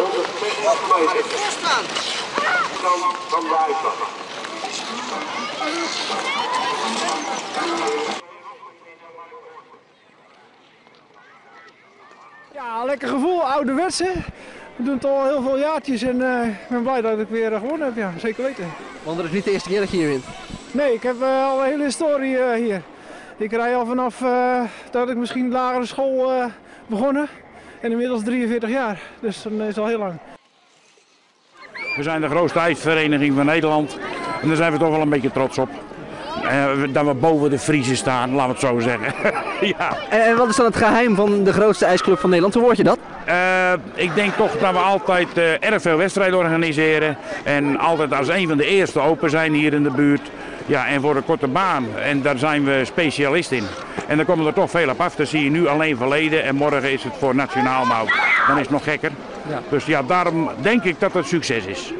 160 meter. Dan de uitslag. Ja, lekker gevoel, ouderwets hè. We doen het al heel veel jaartjes en eh, ik ben blij dat ik weer eh, gewonnen heb, ja, zeker weten. Want het is niet de eerste keer dat je hier wint. Nee, ik heb eh, al een hele historie hier. Ik rij al vanaf dat ik misschien lagere school begonnen en inmiddels 43 jaar, dus dat is al heel lang. We zijn de grootste ijsvereniging van Nederland en daar zijn we toch wel een beetje trots op. Eh, dat we boven de Friese staan, laten we het zo zeggen. ja. En, wat is dan het geheim van de grootste ijsclub van Nederland? Hoe word je dat? Eh, ik denk toch dat we altijd eh, erg veel wedstrijden organiseren. En altijd als een van de eerste open zijn hier in de buurt. Ja, en voor de korte baan. En daar zijn we specialist in. En dan komen er toch veel op af. Dat zie je nu alleen verleden. En morgen is het voor nationaal. Nou, dan is het nog gekker. Dus ja, daarom denk ik dat het succes is.